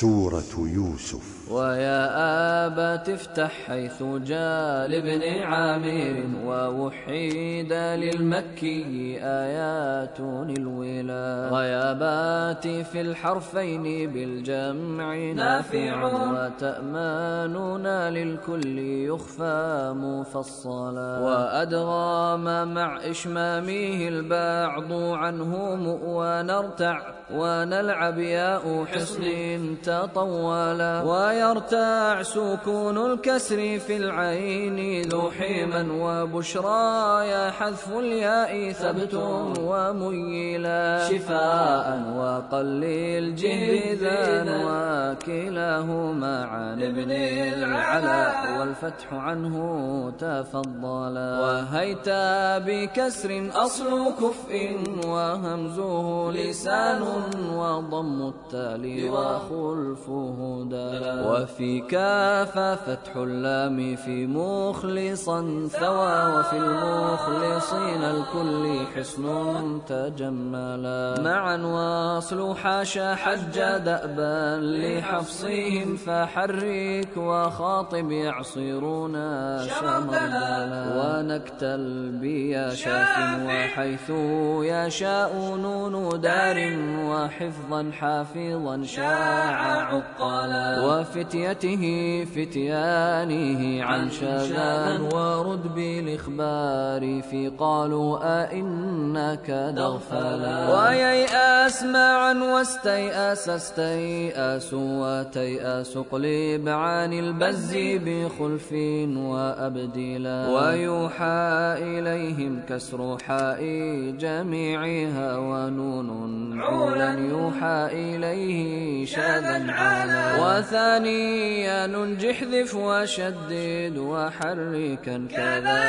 سورة يوسف. ويا آبا تفتح حيث جاء لابن عامر ووحيد للمكي آيات الولا غيابات في الحرفين بالجمع نافع وتأماننا للكل يخفى مفصلا. وأدغام مع إشمامه البعض عنه ونرتع ونلعب ياء حصن تطولا ويرتاع سكون الكسر في العين ذو حيما وبشرى يا حذف الياء ثبت وميلا. شفاء وقليل جهذا وكلاهما عن ابن العلاء والفتح عنه تفضلا. وهيت بكسر أصل كفء وهمزه لسان وضم التالي وخلفه دلا وفي كاف فتح اللام في مخلصا ثوى وفي المخلصين الكل حصن تجملا. معا واصل حاشا حج دأبا لحفصهم فحرك وخاطب يعصرون شمردلا ونكتل بيا شاف وحيث يشاء نون دار وحفظا حافظا شاع عقلا وفتيته فتيانه عن شذان ورد بالإخبار في قالوا أئنك دغفلا وييأس معا واستيأس استيأس وتيأس قلب عن البز بخلف وأبدلا ويوحى إليهم كسر حاء جميعها ونون عولا يوحى إليه شاذا عالا وثانيا جحذف وشدد وحركا كذا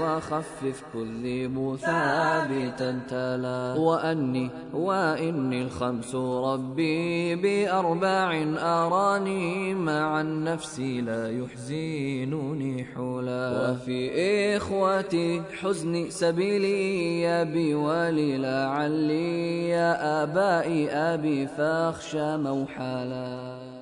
وخفف كذب ثابتا تلا. وأني وإني الخمس ربي بأرباع أراني مع النفس لا يحزنني حلا. وفي إخوتي حزن سبيلي بي ولعلي يا آبائي أبي فاخشى موحلا